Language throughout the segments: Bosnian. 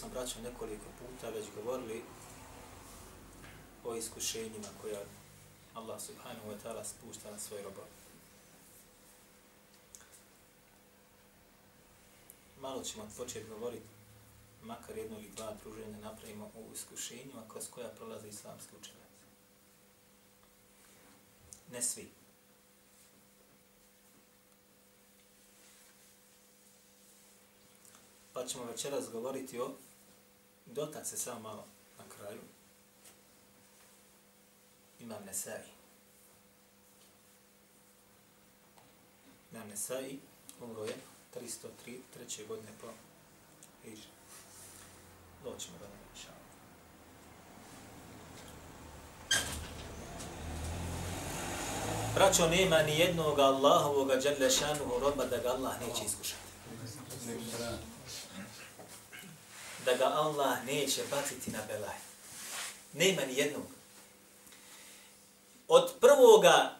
Mi smo, braćo, nekoliko puta već govorili o iskušenjima koja Allah subhanahu wa ta'ala spušta na svoj robov. Malo ćemo početi govoriti, makar jedno ili dva druženja napravimo o iskušenjima kroz koja prolaze islamski učenjaci. Ne svi. Pa ćemo večeras govoriti o, dotak se samo malo na kraju, imam Nesai. Imam Nesai, umro je 303. treće godine po Hidži. Doćemo do njega, inša Braćo, nema ni jednog Allahovoga džadlešanuhu roba da ga Allah neće iskušati. Da ga Allah neće baciti na belaj. Nema ni jednog. Od prvoga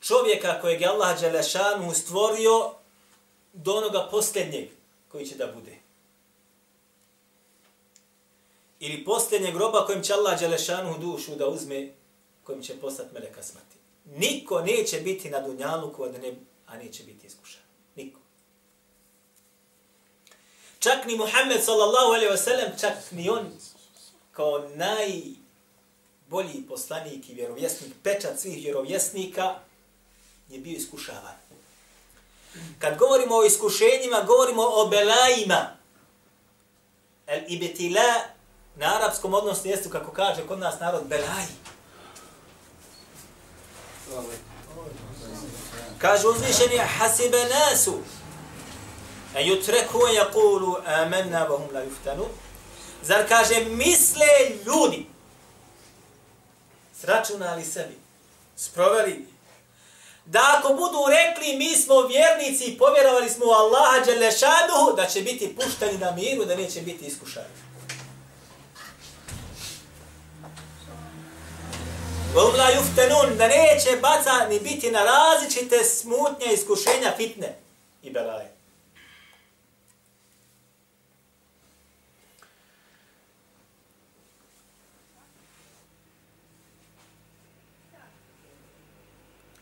čovjeka kojeg je Allah džadlešanuhu stvorio do onoga posljednjeg koji će da bude. Ili posljednjeg groba kojim će Allah džadlešanuhu dušu da uzme kojim će postati meleka smrti. Niko neće biti na dunjalu, a, da ne, a neće biti iskušan. Niko. Čak ni Muhammed sallallahu alaihi wa sallam, čak ni on kao najbolji poslanik i vjerovjesnik, pečat svih vjerovjesnika, je bio iskušavan. Kad govorimo o iskušenjima, govorimo o belajima. El ibetila na arapskom odnosno jestu, kako kaže kod nas narod, belaji. Kaže uzvišeni hasibe nasu E, a yutreku a yakulu amanna wa hum la yuftanu zar kaže misle ljudi sračunali sebi sproveli. Da ako budu rekli mi smo vjernici i povjerovali smo u Allaha Đelešanuhu da će biti pušteni na miru da neće biti iskušani. Vum la yuftanun, da neće baca ni biti na različite smutnje, iskušenja, fitne i belaje.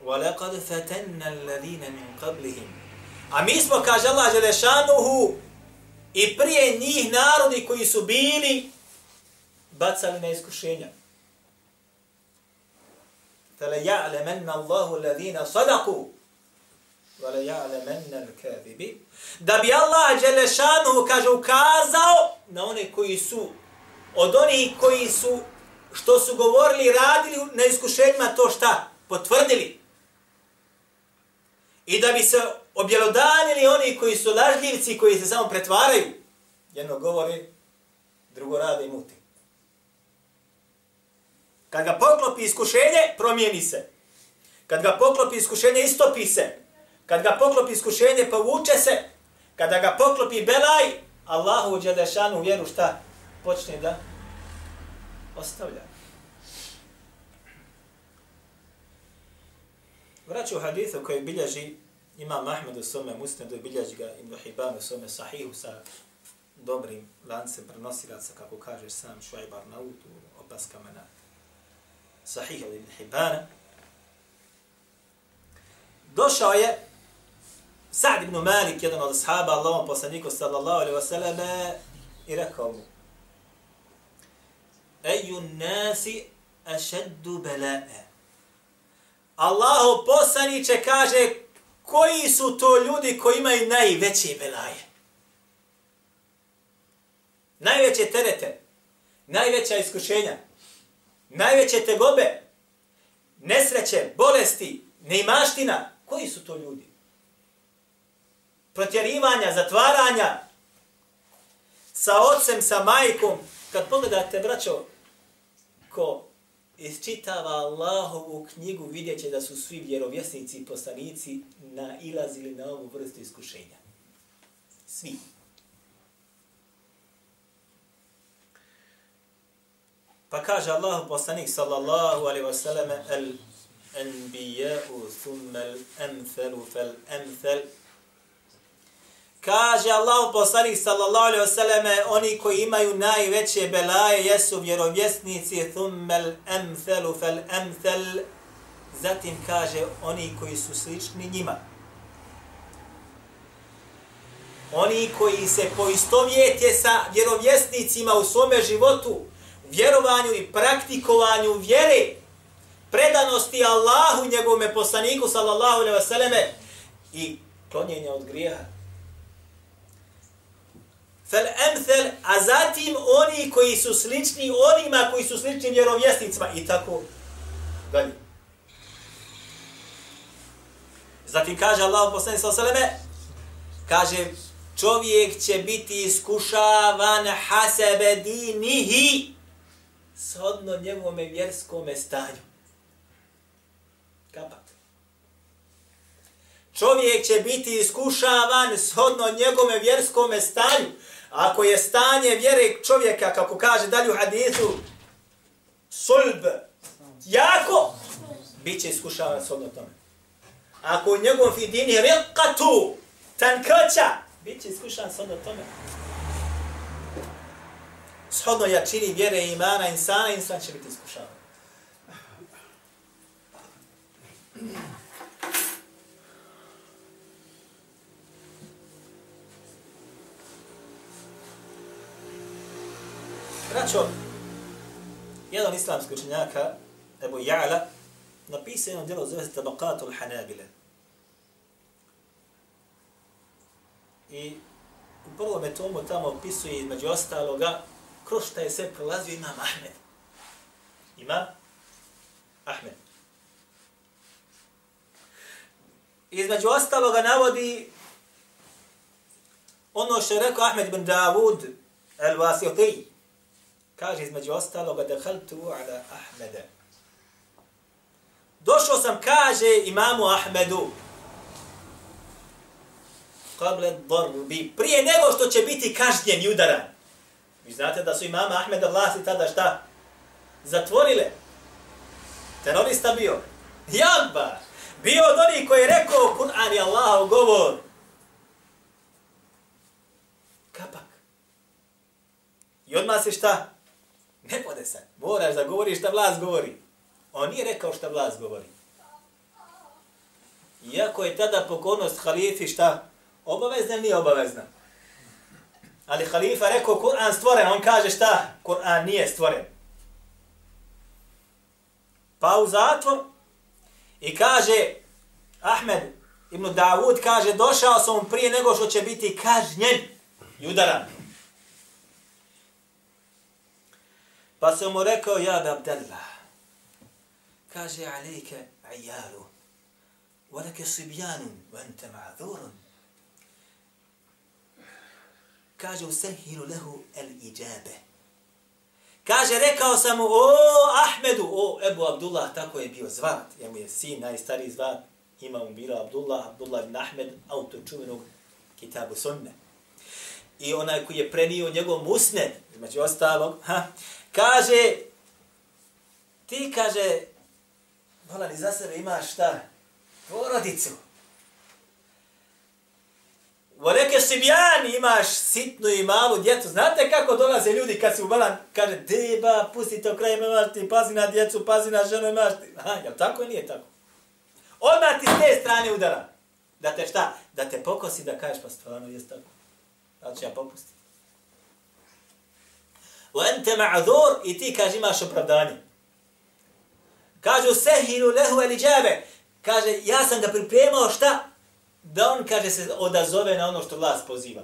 وَلَقَدْ فَتَنَّ الَّذِينَ مِنْ قَبْلِهِمْ A mi smo, kaže Allah Želešanuhu, i prije njih narodi koji su bili bacali na iskušenja. فَلَيَعْلَمَنَّ اللَّهُ الَّذِينَ صَدَقُوا وَلَيَعْلَمَنَّ الْكَذِبِ Da bi Allah Đelešanu, kaže, ukazao na one koji su, od onih koji su, što su govorili, radili na iskušenjima, to šta? Potvrdili. I da bi se objelodanili oni koji su lažljivci, koji se samo pretvaraju. Jedno govori, drugo rade i muti. Kad ga poklopi iskušenje, promijeni se. Kad ga poklopi iskušenje, istopi se. Kad ga poklopi iskušenje, povuče se. Kada ga poklopi belaj, Allahu u Đelešanu vjeru šta počne da ostavlja. Vraću haditha koji bilježi Imam Ahmed u svome musnedu, bilježi ga Ibn Hibban u svome sahihu sa dobrim lancem prenosilaca, kako kaže sam Šuajbar Naut u opaskama na Sahih od Ibn Hibbana. Došao je Sa'd ibn Malik, jedan od ashaba Allahom poslaniku sallallahu alaihi wasallam i rekao mu Eju nasi ašeddu bela'a. Allahu poslaniće kaže koji su to ljudi koji imaju najveće belaje. Najveće terete, najveća iskušenja, najveće tegobe, nesreće, bolesti, neimaština. Koji su to ljudi? protjerivanja, zatvaranja, sa ocem, sa majkom. Kad pogledate, braćo, ko isčitava Allahovu knjigu, vidjet će da su svi vjerovjesnici i poslanici nailazili na ovu vrstu iskušenja. Svi. Pa kaže Allahu poslanik sallallahu alaihi wasallam al anbiya'u thumma al amthalu fal amthal Kaže Allah poslanik sallallahu alaihi wasallam oni koji imaju najveće belaje jesu vjerovjesnici thummel emthelu fal emthel, zatim kaže oni koji su slični njima. Oni koji se poistovjete sa vjerovjesnicima u svome životu vjerovanju i praktikovanju vjere predanosti Allahu njegovome poslaniku sallallahu alaihi wasallam i klonjenja od grijeha fel emthel, a zatim oni koji su slični onima koji su slični vjerovjesnicima i tako dalje. Zatim kaže Allah poslani sa osaleme, kaže čovjek će biti iskušavan hasebe dinihi shodno njegovome vjerskome stanju. Kapat. Čovjek će biti iskušavan shodno njegovom vjerskome stanju. Ako je stanje vjere čovjeka, kako kaže dalje u hadisu, sulb, jako, bit će iskušavan odno tome. Ako u njegovom fidini riqatu, tankoća, bit će iskušavan odno tome. Shodno jačini vjere i imana insana, insan će biti iskušavan. Braćo, jedan islamski učenjaka, Ebu Ja'la, napisao jedno djelo zove se Tabakatul Hanabile. I u prvom tomu tamo opisuje između ostaloga kroz šta je sve prolazio Imam Ahmed. Ima Ahmed. Između ostaloga navodi ono što je rekao Ahmed bin Davud el-Vasiti. Kaže između ostaloga da haltu ala Ahmeda. Došao sam, kaže imamu Ahmedu, kable darbi, prije nego što će biti kažnjen i udaran. Vi znate da su imama Ahmeda vlasti tada šta? Zatvorile. Terorista bio. Jamba. Bio od onih koji je rekao Kur'an je Allahov govor. Kapak. I odmah se šta? Ne pode se. Moraš da govoriš šta vlast govori. On nije rekao šta vlast govori. Iako je tada pokornost halifi šta? Obavezna ili nije obavezna? Ali halifa rekao Kur'an stvoren, on kaže šta? Kur'an nije stvoren. Pa u zatvor i kaže Ahmed ibn Davud kaže došao sam prije nego što će biti kažnjen i udaran. Pa sam mu rekao, ja da Abdallah, kaže, alejke ajaru, walake sibjanun, vente ente. Kaže, usahilu lehu el ijabe. Kaže, rekao sam mu, o Ahmedu, o Ebu Abdullah, tako je bio zvat, ja mu je sin, najstariji zvat, ima mu Abdullah, Abdullah ibn Ahmed, autor čuvenog kitabu sunne. I onaj koji je prenio njegov musned, znači ostalog, ha, Kaže, ti kaže, vola li za sebe imaš šta? Porodicu. Voleke sibjani imaš sitnu i malu djecu. Znate kako dolaze ljudi kad si u balan, kaže, deba, pusti to kraj imaš ti, pazi na djecu, pazi na ženu imaš ti. Ha, jel tako ili nije tako? Odmah ti s te strane udara. Da te šta? Da te pokosi da kažeš, pa stvarno jest tako. Znači ja popustiti. Wa ente ma'zur i ti kaže imaš opravdanje. Kažu sehilu lehu el iđabe. Kaže, ja sam ga pripremao šta? Da on, kaže, se odazove na ono što vlast poziva.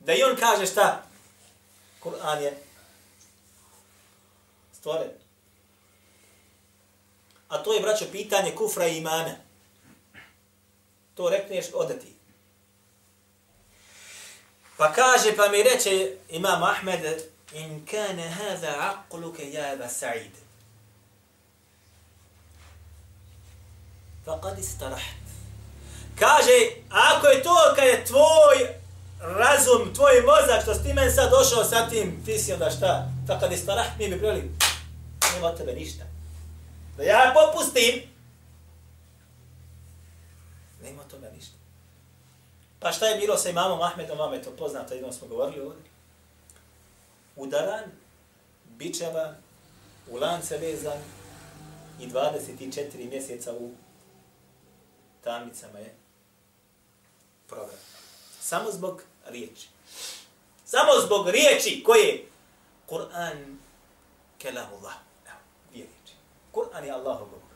Da i on kaže šta? Kur'an je stvoren. A to je, braćo, pitanje kufra i imana. To rekneš odati. Pa kaže, pa mi reče imam Ahmed, in kane hada aqluke ja Eba Sa'id. Faqad istarahat. istaraht. Kaže, ako je to kad je tvoj razum, tvoj mozak, što si ti meni sad došao sa tim, ti si onda šta? Faqad istarahat, mi bi prili, nema od tebe ništa. Da ja popustim, nema od tebe ništa. Pa šta je bilo sa imamom Ahmedom, vam je to poznato, jednom smo govorili ovdje. Udaran, bičevan, u lance vezan i 24 mjeseca u tamnicama je program. Samo zbog riječi. Samo zbog riječi koje Kur'an kelamullah. Evo, dvije riječi. Kur'an je Allahov govor.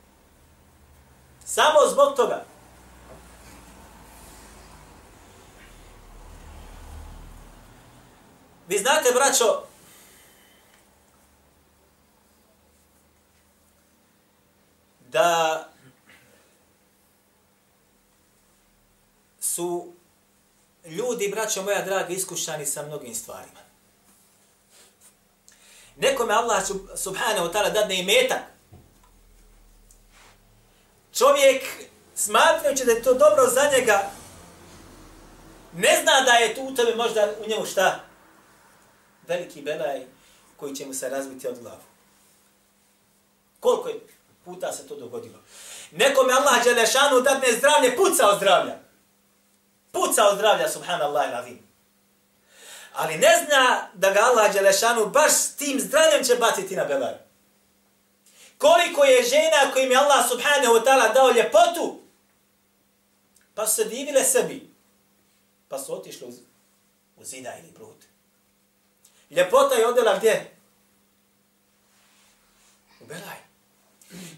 Samo zbog toga. Vi znate, braćo, da su ljudi, braćo moja draga, iskušani sa mnogim stvarima. Nekome Allah subhanahu wa ta'ala dadne metak. Čovjek, smatrajući da je to dobro za njega, ne zna da je tu u tebe možda u njemu šta? Veliki belaj koji će mu se razbiti od glavu. Koliko je puta se to dogodilo? Nekome Allah Đelešanu dadne zdravlje, puca od zdravlja puca od zdravlja, subhanallah i lavim. Ali ne zna da ga Allah Đelešanu baš s tim zdravljem će baciti na belaj. Koliko je žena kojim je Allah subhanahu wa ta'ala dao ljepotu, pa su se divile sebi, pa su otišli u, u zida ili brud. Ljepota je odela gdje? U belaj.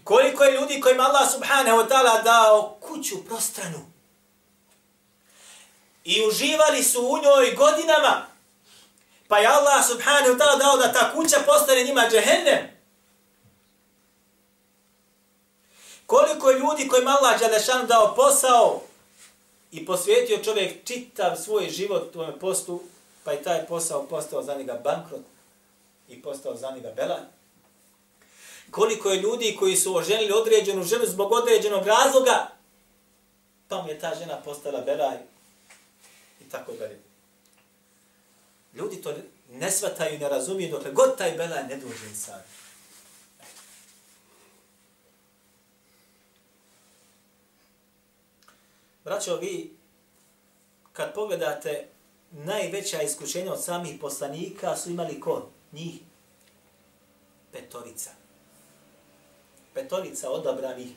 Koliko je ljudi kojima Allah subhanahu wa ta'ala dao kuću prostranu, i uživali su u njoj godinama. Pa je Allah subhanahu wa ta'ala dao da ta kuća postane njima džehennem. Koliko je ljudi kojima Allah Đalešan dao posao i posvijetio čovjek čitav svoj život u ovom postu, pa je taj posao postao za njega bankrot i postao za njega belan. Koliko je ljudi koji su oženili određenu ženu zbog određenog razloga, pa mu je ta žena postala belaj i tako dalje. Ljudi to ne svataju i ne razumiju dokle god taj belaj ne dođe insan. Braćo, vi kad pogledate najveća iskušenja od samih poslanika su imali ko? Njih. Petorica. Petorica odabranih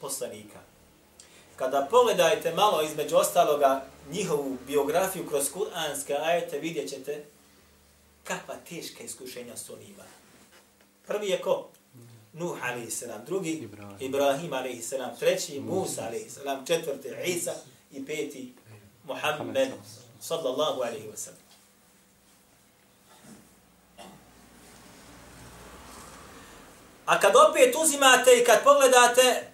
poslanika. Kada pogledajte malo između ostaloga njihovu biografiju kroz kuranske ajete, vidjet ćete kakva teška iskušenja su oni imali. Prvi je ko? Nuh a.s. Drugi Ibrahim, Ibrahim a.s. Treći Musa a.s. Četvrti Isa i peti Muhammed sallallahu alaihi wa sallam. A kad opet uzimate i kad pogledate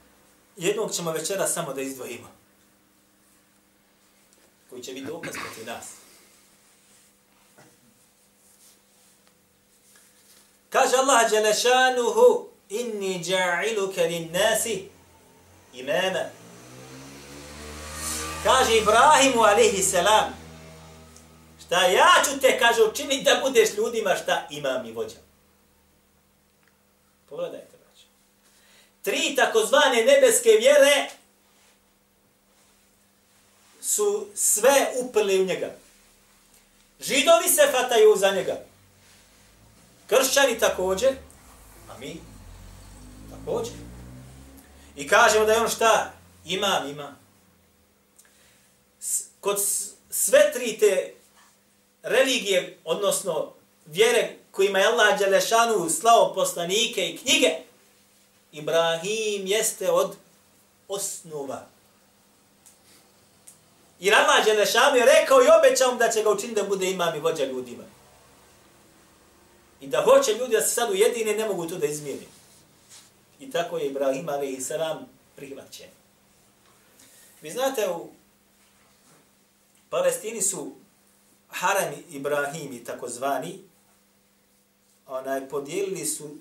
jednog ćemo večera samo da izdvojimo. Koji će biti dokaz protiv nas. Kaže Allah Đelešanuhu, inni ja'iluka lin nasi imama. Kaže Ibrahimu alaihi selam, šta ja ću te, kaže, učiniti da budeš ljudima šta imam i vođa. Pogledajte tri takozvane nebeske vjere su sve uprli u njega. Židovi se fataju za njega. Kršćani također, a mi također. I kažemo da je on šta? Imam, ima. Kod sve tri te religije, odnosno vjere kojima je Allah Đelešanu slao poslanike i knjige, Ibrahim jeste od osnova. I Rama Đelešanu je rekao i obećao da će ga učiniti da bude imam i vođa ljudima. I da hoće ljudi da se sad ujedine, ne mogu to da izmijeni. I tako je Ibrahim a.s. prihvaćen. Vi znate, u Palestini su Haram Ibrahimi, takozvani, onaj, podijelili su,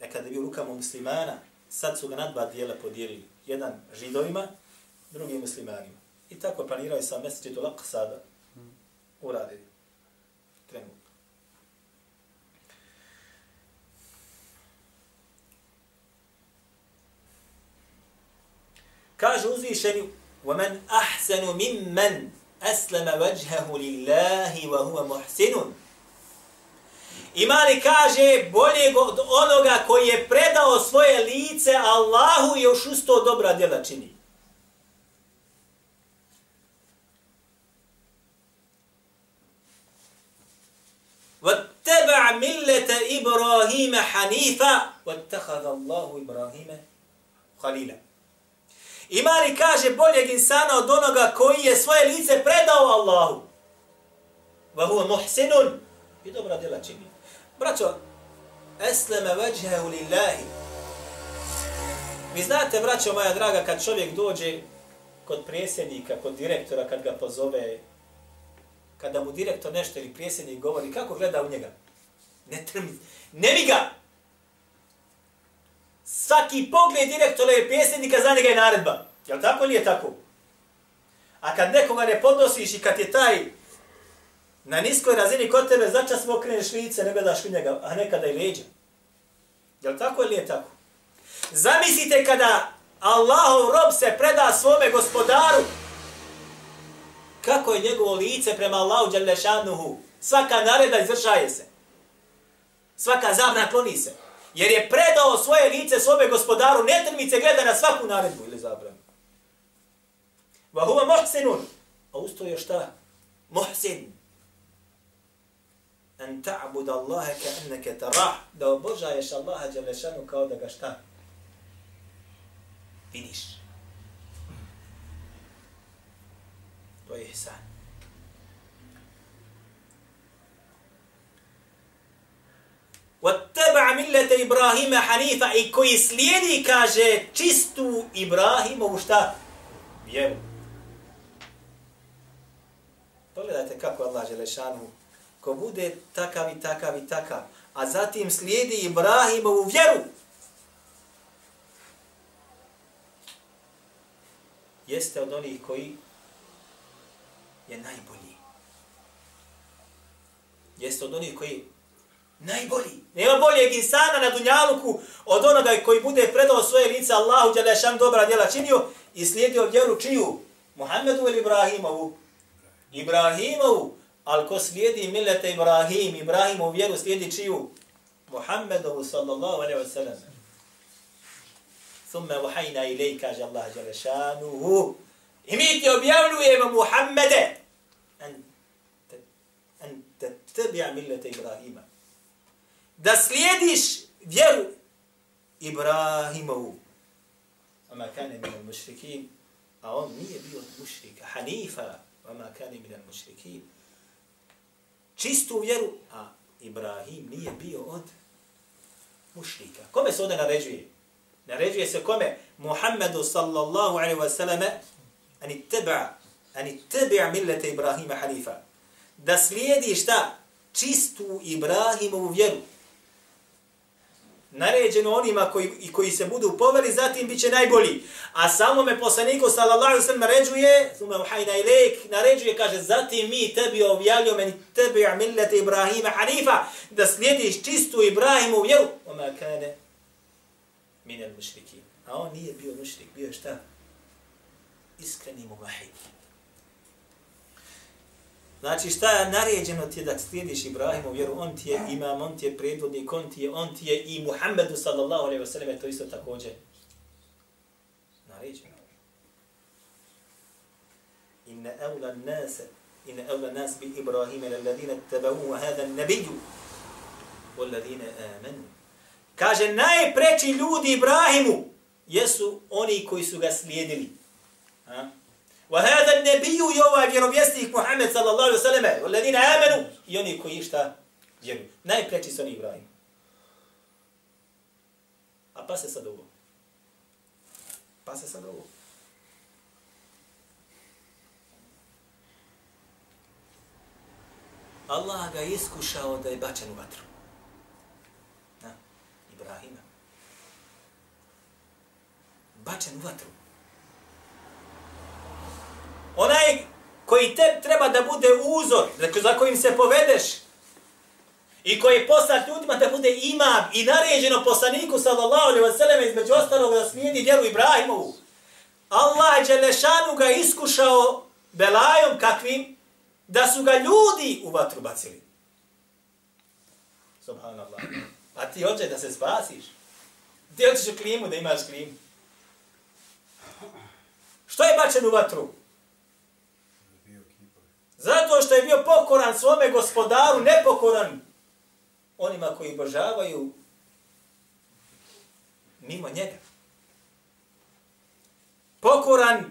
nekada je bio rukama muslimana, sad su ga na dva dijela podijelili. Jedan židovima, drugi muslimanima. I tako planiraju sa mjesečitu lak sada uradili. Trenutno. Kaže uzvišeni, وَمَنْ أَحْسَنُ مِمَّنْ أَسْلَمَ وَجْهَهُ لِلَّهِ وَهُوَ مُحْسِنٌ Ima li kaže bolje od onoga koji je predao svoje lice Allahu i još usto dobra djela čini. وَاتَّبَعْ مِلَّةَ إِبْرَاهِيمَ حَنِيفًا وَاتَّخَذَ اللَّهُ إِبْرَاهِيمَ خَلِيلًا Ima li kaže boljeg insana od onoga koji je svoje lice predao Allahu? وَهُوَ مُحْسِنٌ I dobra djela čini. Braćo, esleme veđhehu lillahi. Vi znate, braćo moja draga, kad čovjek dođe kod prijesednika, kod direktora, kad ga pozove, kada mu direktor nešto ili prijesednik govori, kako gleda u njega? Ne trmi, ne mi ga! Svaki pogled direktora ili prijesednika za njega je naredba. Jel tako ili je tako? A kad nekoga ne podnosiš i kad je taj na niskoj razini kod tebe začas mu okreneš lice, ne gledaš u njega, a nekada i leđa. Je li tako ili je tako? Zamislite kada Allahov rob se preda svome gospodaru, kako je njegovo lice prema Allahu Đalešanuhu. Svaka nareda izvršaje se. Svaka zabrana kloni se. Jer je predao svoje lice svome gospodaru, ne trmice gleda na svaku naredbu ili zabranu. Vahuva muhsinun. A usto je šta? Muhsin an ta'bud Allaha ka'annaka tarah, da obožaješ Allaha dželešanu kao da ga šta? Vidiš. To je ihsan. وَاتَّبَعَ مِلَّةَ إِبْرَاهِيمَ حَنِيفًا I koji slijedi, kaže, čistu Ibrahimovu šta? Vjeru. Pogledajte kako Allah Želešanu ko bude takav i takav i takav, a zatim slijedi Ibrahimovu vjeru, jeste od onih koji je najbolji. Jeste od onih koji najbolji. Nema boljeg insana na dunjaluku od onoga koji bude predao svoje lice Allahu, da je dobra djela činio i slijedio vjeru čiju? Muhammedu ili Ibrahimovu? Ibrahimovu. Ali ko slijedi milete Ibrahim, Ibrahim u vjeru slijedi čiju? Muhammedovu sallallahu alaihi wa sallam. Thumme vahajna ilaj, kaže Allah Đalešanuhu. I mi ti objavljujemo Muhammede. An, an tetebija millete Ibrahima. Da slijediš vjeru Ibrahimovu. Oma kane minal mušrikin. A on nije bio mušrika. Hanifa. Oma kane minal mušrikin čistu vjeru, a Ibrahim nije bio od mušlika. Kome se ovdje naređuje? Naređuje se kome? Muhammedu sallallahu alaihi wa sallam ani teba, ani teba millete Ibrahima hanifa. Da slijedi šta? Čistu Ibrahimovu vjeru naređeno onima koji, i koji se budu poveli, zatim bit će najbolji. A samo me poslaniku sallallahu sallam naređuje, sume uhajna ilajk, naređuje, kaže, zatim mi tebi objavljio meni tebi millete Ibrahima Hanifa, da slijediš čistu Ibrahimu vjeru. Oma kane minel mušriki. A on nije bio mušrik, bio šta? Iskreni muvahid. Znači šta je naređeno ti da slijediš Ibrahimu vjeru, on ti je imam, on ti je predvodnik, on ti je, on ti je i Muhammedu sallallahu alaihi wa sallam, to isto također naređeno. Inna evla nase, inna evla nas bi Ibrahime lalladine tabahu hada nabiju, walladine amanu. Kaže, najpreći ljudi Ibrahimu jesu oni koji su ga slijedili. Ha? وهذا النبي يوا vjerovjesnik Muhammed sallallahu alejhi ve selleme, والذين امنوا i oni koji šta vjeruju. Najpreči su oni Ibrahim. A pa se sad ovo. Pa se sad ovo. Allah ga iskušao da je bačen u vatru. Na, Ibrahima. Bačen u vatru. Onaj koji te treba da bude uzor, za kojim se povedeš, i koji je poslat ljudima da bude imam i naređeno poslaniku sallallahu alaihi wa sallam između ostalog da smijeni djelu Ibrahimovu. Allah Đelešanu ga iskušao belajom kakvim da su ga ljudi u vatru bacili. Subhanallah. A ti hoćeš da se spasiš? Ti hoćeš u klimu da imaš klimu? Što je bačen u vatru? Zato što je bio pokoran svome gospodaru, nepokoran onima koji obožavaju mimo njega. Pokoran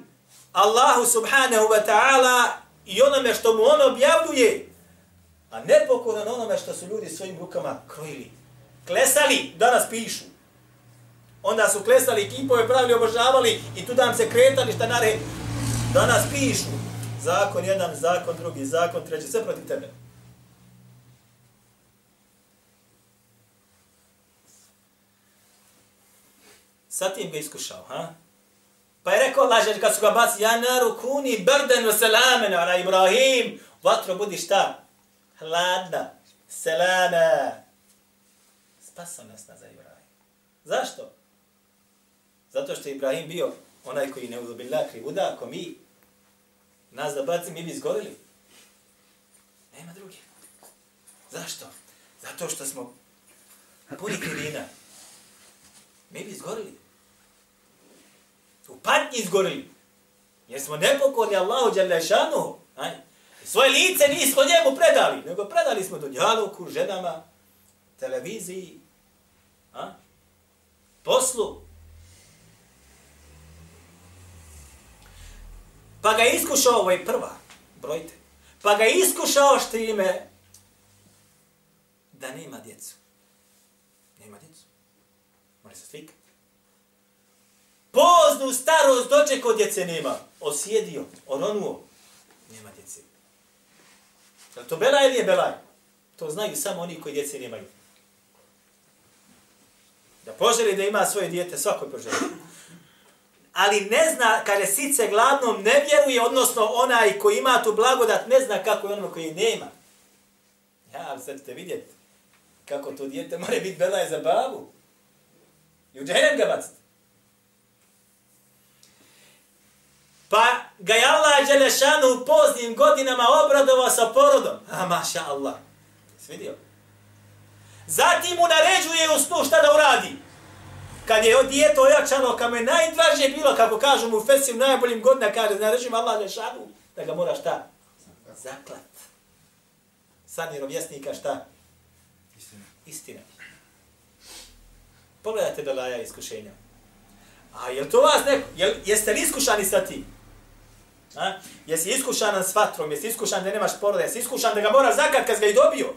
Allahu subhanahu wa ta'ala i onome što mu on objavljuje, a nepokoran onome što su ljudi svojim rukama krojili. Klesali, danas pišu. Onda su klesali, kipove pravili, obožavali i tu dam se kretali šta nare. Danas pišu. Zakon jedan, zakon drugi, zakon treći, sve protiv tebe. Sad tim ga iskušao, ha? Pa je rekao Allah, kad su ga baci, ja naru kuni brden u selamen, ala Ibrahim, vatro budi šta? Hladna, selama. Spasao nas na za Ibrahim. Zašto? Zato što je Ibrahim bio onaj koji ne uzubila krivuda, ako mi nas da baci, mi bi izgorili. Nema druge. Zašto? Zato što smo puni krivina. Mi bi izgorili u patnji izgorili. Jer smo nepokorni Allahu Đalešanu. Svoje lice nismo njemu predali, nego predali smo do djaluku, ženama, televiziji, a? poslu. Pa ga iskušao, ovo je prva, brojte, pa ga iskušao što ime da nema djecu. Nema djecu. Može se slika. poznu starost dođe kod djece nema. Osjedio, ononuo. nema djece. Je to belaj ili je belaj? To znaju samo oni koji djece nemaju. Da poželi da ima svoje djete, svako poželi. Ali ne zna, kaže sice gladnom, ne vjeruje, odnosno onaj koji ima tu blagodat, ne zna kako je ono koji nema. Ja, ali sad ćete vidjeti kako to dijete mora biti je za babu. I u džahenem ga baciti. Pa ga je Allah Đelešanu u poznim godinama obradovao sa porodom. A maša Allah. Svidio? Zatim mu naređuje u snu šta da uradi. Kad je dijete ojačano, kad mu je najdraže bilo, kako kažu mu Fesi najboljim godina, kaže, naređujem Allah Đelešanu, da ga mora šta? Zaklat. Sad je rovjesnika šta? Istina. Istina. Pogledajte Belaja iskušenja. A je to vas neko? Jel, jeste li iskušani sa tim? A? Jesi iskušan s vatrom, jesi iskušan da nemaš poroda, jesi iskušan da ga mora zakat kad ga i dobio.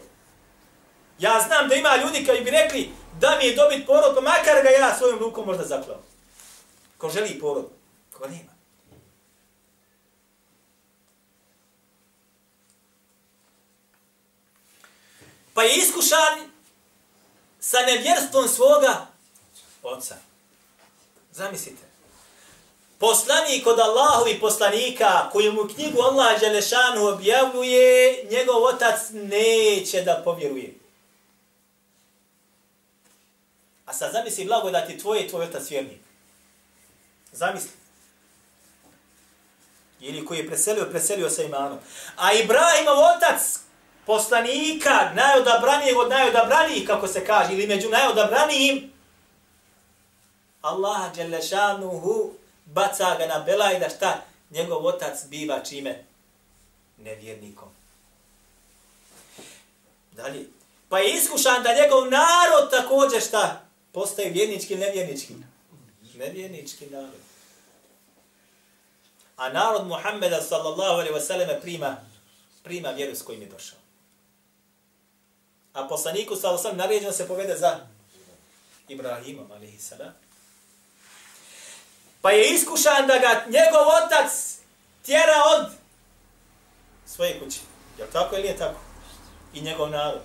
Ja znam da ima ljudi koji bi rekli da mi je dobit porod, pa makar ga ja svojom rukom možda zaklao. Ko želi porod, ko nema. Pa je iskušan sa nevjerstvom svoga oca. Zamislite poslanik od Allahovi poslanika, koju mu knjigu Allah Đelešanu objavljuje, njegov otac neće da povjeruje. A sad zamisli blagodati da ti tvoj otac vjernik. Zamisli. Ili koji je preselio, preselio sa imanom. A Ibrahimov otac, poslanika, najodabranijeg od najodabranijih, kako se kaže, ili među najodabranijim, Allah Đelešanuhu baca ga na belaj da šta? Njegov otac biva čime? Nevjernikom. Dalje. Pa je iskušan da njegov narod također šta? Postaje vjernički ili nevjernički? Nevjernički narod. A narod Muhammeda sallallahu alaihi wa sallam prima, prima vjeru s kojim je došao. A poslaniku sallallahu alaihi wa sallam naređeno se povede za Ibrahimom alaihi sallam. Pa je iskušan da ga njegov otac tjera od svoje kuće. Je tako ili je tako? i njegov narod.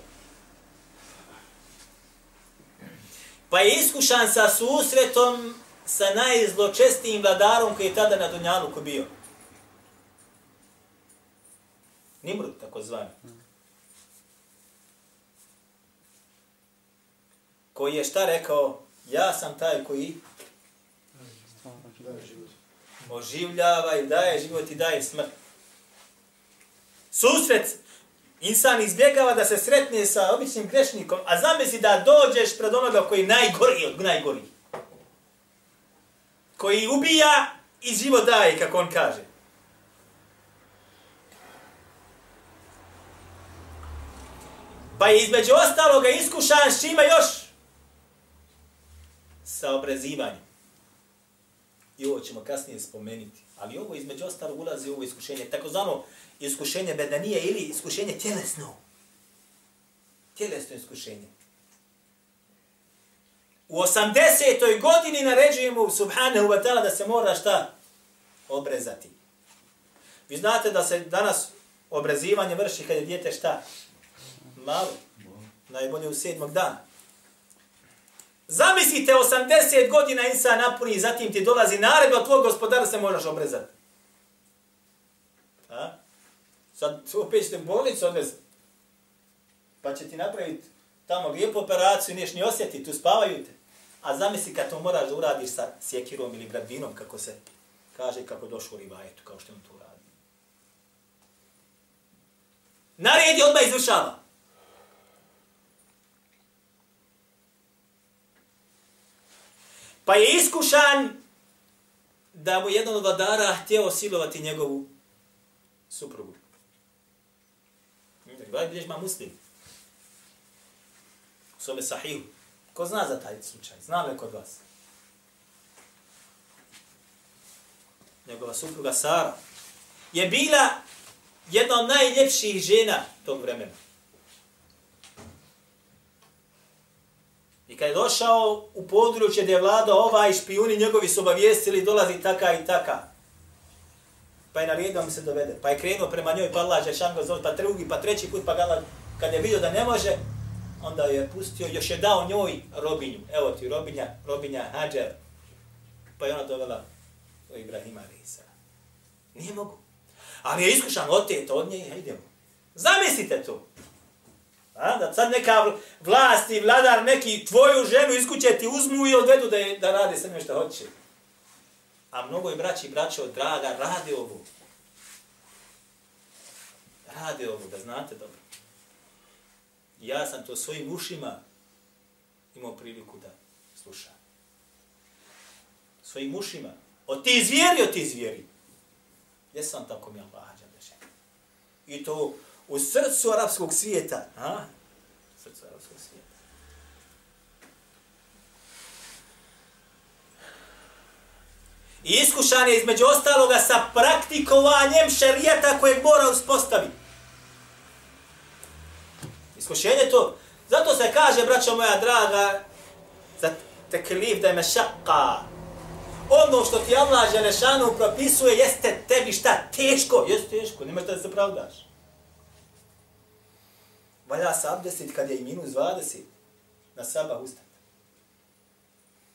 Pa je iskušan sa susretom sa najzločestijim vladarom koji je tada na Dunjaluku bio. Nimrud, tako zvani. Koji je šta rekao? Ja sam taj koji oživljava i daje život i daje smrt. Susret, insan izbjegava da se sretne sa običnim grešnikom, a zamisli da dođeš pred onoga koji je najgori od najgori. Koji ubija i život daje, kako on kaže. Pa je između ostaloga iskušan s čima još? Sa obrezivanjem. I ovo ćemo kasnije spomenuti. Ali ovo između ostalog ulazi u ovo iskušenje. Tako zvano iskušenje bedanije ili iskušenje tjelesno. Tjelesno iskušenje. U 80. godini naređujemo Subhanahu wa ta'ala da se mora šta? Obrezati. Vi znate da se danas obrezivanje vrši kad je dijete šta? Malo. Najbolje u sedmog dana. Zamislite, 80 godina insa napuni i zatim ti dolazi naredba od tvojeg gospodara se možeš obrezati. A? Sad opet ćete bolnicu odvezati. Pa će ti napraviti tamo lijepu operaciju, niješ ni osjeti, tu spavaju te. A zamisli kad to moraš da uradiš sa sjekirom ili gradinom, kako se kaže, kako došlo u rivajetu, kao što on to radi. Naredi odmah izvršava. Pa je iskušan da mu jedan od vladara htio silovati njegovu suprugu. Rivaj bilješ ma muslim. U svome sahihu. Ko zna za taj slučaj? Zna li kod vas? Njegova supruga Sara je bila jedna od najljepših žena tog vremena. I kad je došao u područje gdje je vladao ovaj špijuni, njegovi su obavijestili, dolazi taka i taka. Pa je naredio mu se dovede. Pa je krenuo prema njoj, pa Allah Žešan zove, pa drugi, pa treći put, pa gala, kad je vidio da ne može, onda je pustio, još je dao njoj robinju. Evo ti robinja, robinja Hadžer. Pa je ona dovela do Ibrahima Risa. Nije mogu. Ali je iskušan otet od nje, idemo. Zamislite to. A, da sad neka vlast i vladar neki tvoju ženu iz kuće ti uzmu i odvedu da, je, da radi sve što hoće. A mnogo i braći i braće od draga rade ovo. Rade ovo, da znate dobro. Ja sam to svojim ušima imao priliku da slušam. Svojim ušima. O ti zvijeri, o ti zvijeri. Jesam tako mi Allah I to u srcu arapskog svijeta. A? U srcu arapskog svijeta. I iskušan je između ostaloga sa praktikovanjem šarijata kojeg mora uspostaviti. Iskušenje to, zato se kaže, braćo moja draga, za teklif da je mešaka. Ono što ti Allah Želešanu propisuje jeste tebi šta? Teško. Jeste teško, nemaš da se pravdaš. Valja se abdesit kad je i minus 20 na sabah ustat.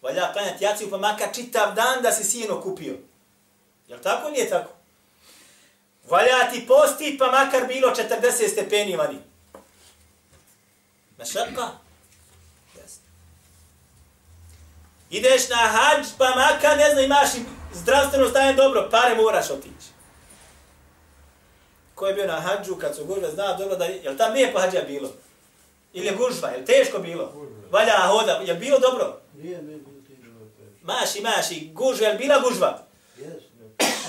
Valja klanjati jaciju pa makar čitav dan da si sino kupio. Jel tako nije tako? Valja ti postit pa makar bilo 40 stepeni vani. Mešaka? Yes. Ideš na hađ pa makar ne znam imaš zdravstveno stanje dobro, pare moraš otići ko je bio na hađu, kad su gužve, zna dobro da je, li tam lijepo hađa bilo? Ili je gužva, je li teško bilo? Valja hoda, je li bilo dobro? Nije, nije bilo teško. Maši, maši, gužva, je li bila gužva? Jes,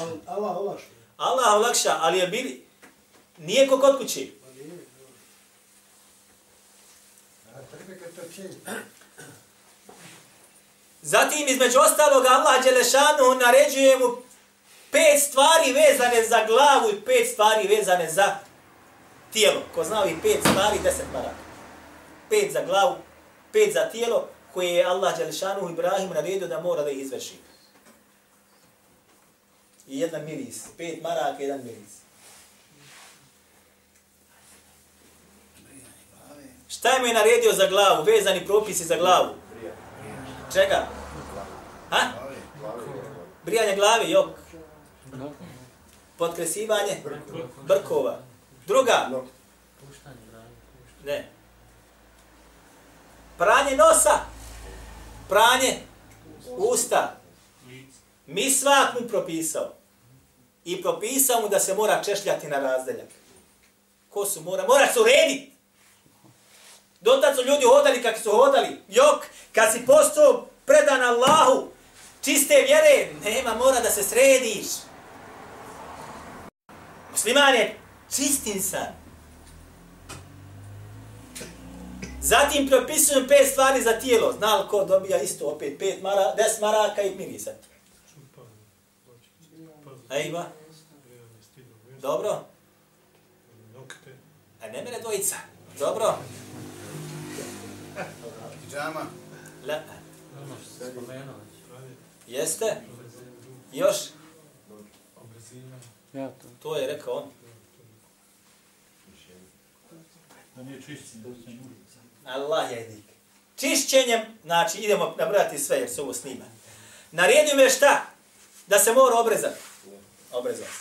ali Allah olakša. Allah olakša, ali je bili, nije ko kod kući. Pa nije, Zatim, između ostalog, Allah Đelešanu naređuje mu pet stvari vezane za glavu i pet stvari vezane za tijelo. Ko zna ovih pet stvari, deset maraka. Pet za glavu, pet za tijelo, koje je Allah Đališanu Ibrahim naredio da mora da ih izvrši. I jedan miris. Pet maraka, jedan miris. Šta mu je naredio za glavu? Vezani propisi za glavu. Čega? Ha? Brijanje glavi, jok. Potkresivanje brkova. Druga. Ne. Pranje nosa. Pranje usta. Mi svak mu propisao. I propisao mu da se mora češljati na razdeljak. Ko su mora? Mora se urediti. Dotad su ljudi hodali kako su hodali. Jok, kad si postao predan Allahu, čiste vjere, nema, mora da se središ. Musliman je čistin san. Zatim propisujem pet stvari za tijelo. Zna li ko dobija isto opet pet mara, des maraka i mirisan? Ejba. Dobro. A ne mene dvojica. Dobro. Džama. La. Jeste? Još? Ja to. To je rekao on. Da nije čišćen, se. Allah je dik. Čišćenjem, znači idemo nabrati sve jer se ovo snima. Naredio me šta? Da se mora obrezati. Obrezati.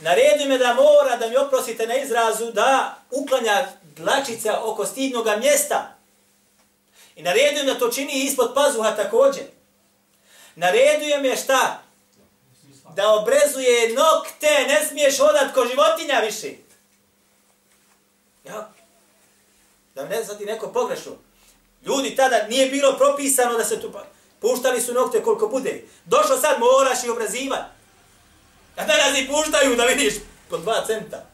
Naredio me da mora, da mi oprostite na izrazu, da uklanja dlačica oko stidnog mjesta. I naredio me da to čini ispod pazuha također. Naredio me šta? Da obrezuje nokte, ne smiješ hodat ko životinja više. Ja, da ne zati neko pogrešno. Ljudi tada nije bilo propisano da se tu. Pa- puštali su nokte koliko bude. Došlo sad moraš i obrazivat. A danas i puštaju da vidiš po dva centa.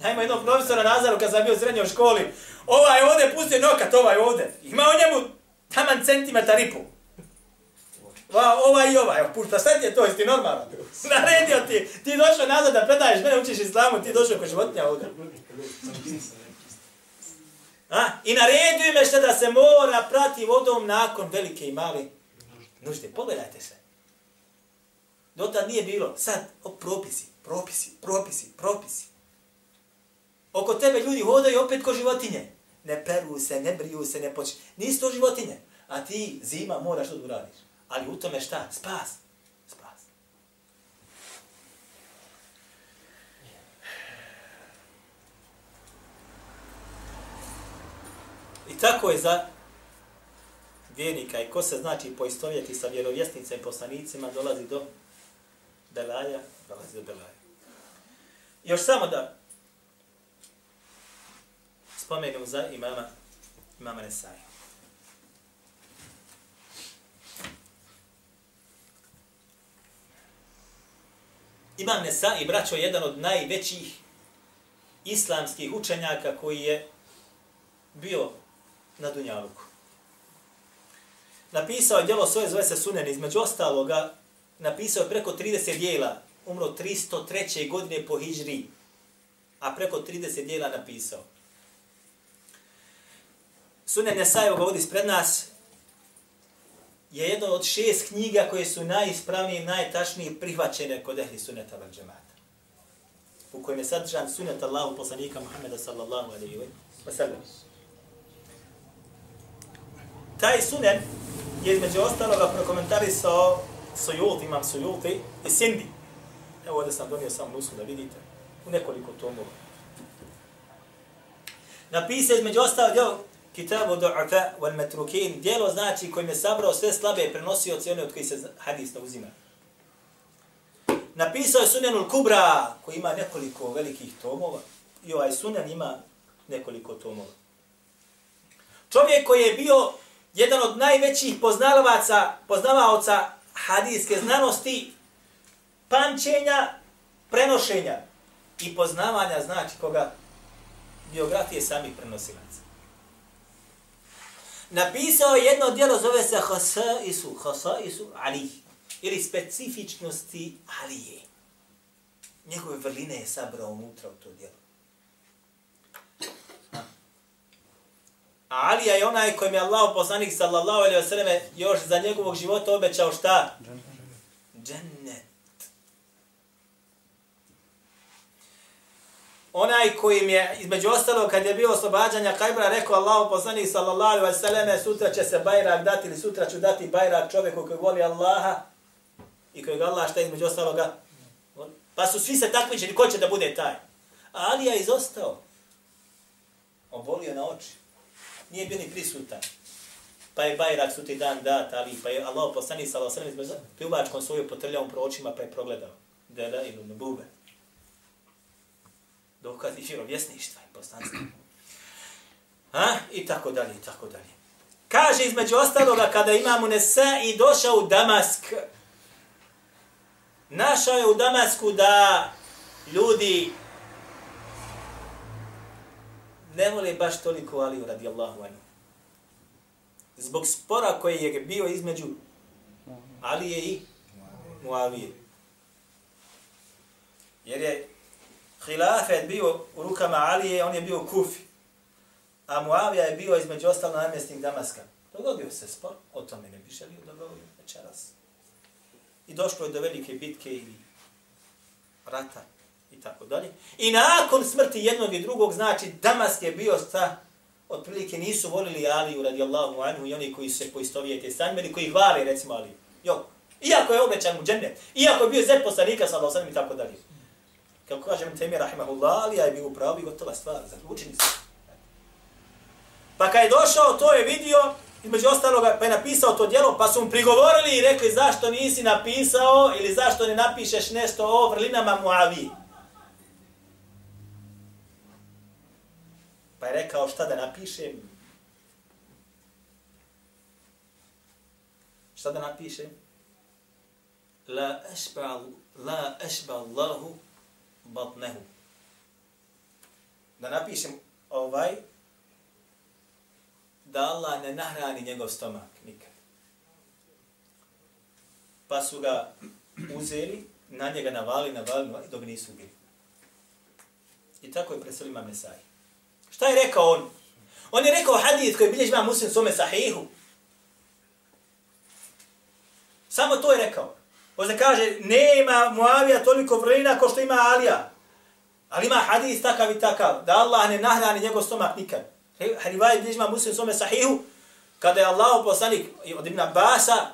Najma jednog profesora Nazaru kad sam bio u srednjoj školi. Ovaj ovde pustio nokat, ovaj ovde. Ima u njemu taman centimetar i pol. Va, ovaj i ovaj, evo, pušta, je to, jesi ti normalan? Naredio ti, ti došao nazad da predaješ, mene učiš islamu, ti došao ko životinja ovdje. A? I naredio me što da se mora prati vodom nakon velike i male nužde. Pogledajte se. Dotad nije bilo. Sad, o, propisi, propisi, propisi, propisi. Oko tebe ljudi hodaju opet ko životinje. Ne peru se, ne briju se, ne počne. Nisi to životinje. A ti zima moraš to da uradiš. Ali u tome šta? Spas. Spas. I tako je za vjernika i ko se znači poistovjeti sa vjerovjesnicima i poslanicima dolazi do Belaja, dolazi do Belaja. Još samo da spomenem za imama, imama Nesaj. Imam Nesai, braćo, jedan od najvećih islamskih učenjaka koji je bio na Dunjaluku. Napisao je djelo svoje, zove se Sunen, između ostaloga, napisao je preko 30 dijela, umro 303. godine po Hidžri, a preko 30 dijela napisao. Sunen Nesaj, ga ovdje ispred nas, je jedna od šest knjiga koje su najispravnije i najtačnije prihvaćene kod ehli suneta vel džemata. U kojem je sadržan sunet Allahu poslanika Muhammeda sallallahu alaihi wa sallam. Taj sunen je između ostaloga prokomentarisao Sujut, imam Sujuti i Sindi. Evo ovdje sam donio sam nusku da vidite u nekoliko tomova. Napisao između ostalog Kitabu du'afa wal matrukin, dijelo znači kojim je sabrao sve slabe prenosioci one od koji se hadis ne uzima. Napisao je Sunenul Kubra, koji ima nekoliko velikih tomova, i ovaj Sunen ima nekoliko tomova. Čovjek koji je bio jedan od najvećih poznavaca, poznavaoca hadijske znanosti, pamćenja, prenošenja i poznavanja, znači koga biografije samih prenosilaca napisao jedno djelo, zove se Hasaisu, Hasaisu Ali, ili specifičnosti Alije. Njegove vrline je sabrao unutra u to djelo. A Alija je onaj kojim je Allah poslanik sallallahu alaihi wa sallam još za njegovog života obećao šta? Džennet. Onaj kojim je, između ostalo, kad je bio oslobađanja Kajbra, rekao Allahu poslanik sallallahu alaihi wa sallam, sutra će se bajrak dati, ili sutra ću dati bajrak čovjeku koji voli Allaha i kojeg Allah šta između ostaloga. Pa su svi se takmičili, ko će da bude taj. A Ali je izostao. Obolio na oči. Nije bio ni prisutan. Pa je bajrak suti dan dat, ali pa je Allah poslani sallallahu alaihi wa sallam, pljuvačkom svoju potrljao pro očima, pa je progledao. Dela ibn nubube dokazi vjerovjesništva i postanstva. Ha? I tako dalje, i tako dalje. Kaže između ostaloga kada imamo Nesa i došao u Damask. Našao je u Damasku da ljudi ne vole baš toliko Aliju radijallahu anhu. Zbog spora koji je bio između Alije i Muavije. Jer je hilafet bio u rukama Alije, on je bio u Kufi. A Muavija je bio između ostalo namjesnik Damaska. Dogodio se spor, o tome ne bi želio dogodio večeras. I došlo je do velike bitke i rata i tako dalje. I nakon smrti jednog i drugog, znači Damask je bio sa, otprilike nisu volili Aliju radijallahu anhu i oni koji se poistovijete sa njim, ili koji hvali recimo Aliju. Jo. Iako je obećan mu džennet, iako je bio zet poslanika sa Allahom i tako dalje. Kako kaže mi Temir Rahimahullah, ali ja je bio upravo i gotova stvar, zaključeni se. Pa kad je došao, to je vidio, između ostaloga, pa je napisao to djelo, pa su mu prigovorili i rekli zašto nisi napisao ili zašto ne napišeš nešto o vrlinama Muavi. Pa je rekao šta da napišem? Šta da napišem? La ašba, la ašba Allahu batnehu. Da napišem ovaj, da Allah ne nahrani njegov stomak nikad. Pa su ga uzeli, na njega navali, navali, navali, dok nisu ubili. I tako je preselio imam Šta je rekao on? On je rekao hadith koji bilježi imam muslim svome sahihu. Samo to je rekao. Možda kaže, nema Muavija toliko vrlina kao što ima Alija. Ali ima hadis takav i takav, da Allah ne nahrani njegov stomak nikad. Hrivaj bilježi muslim svome sahihu, kada je Allah poslanik od Ibn Abasa,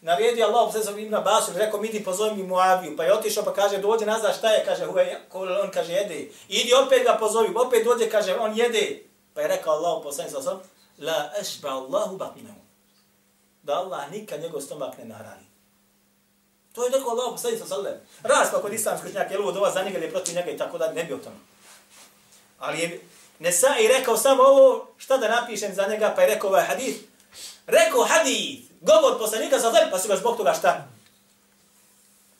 naredi Allah poslanik od Ibn Abasu, rekao, midi pozove mi Muaviju, pa je otišao pa kaže, dođe nazad, šta je, kaže, on kaže, jede. Idi opet ga pozovi, opet dođe, kaže, on jede. Pa je rekao Allah poslanik sa la ešba Allahu batnehu. Da Allah nikad njegov stomak ne nahrani. To je rekao Allah poslanik sa sallam. Raspa kod islamskog učenjaka je ludo za njega ili protiv njega i tako da ne bi o tome. Ali je Nesa i rekao samo ovo, šta da napišem za njega, pa je rekao ovaj hadith. Rekao hadith, govor poslanika sa sallam, pa su ga zbog toga šta?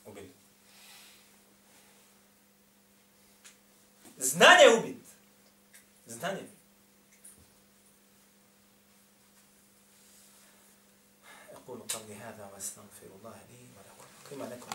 Ubili. Znanje ubit. Znanje. 买那。款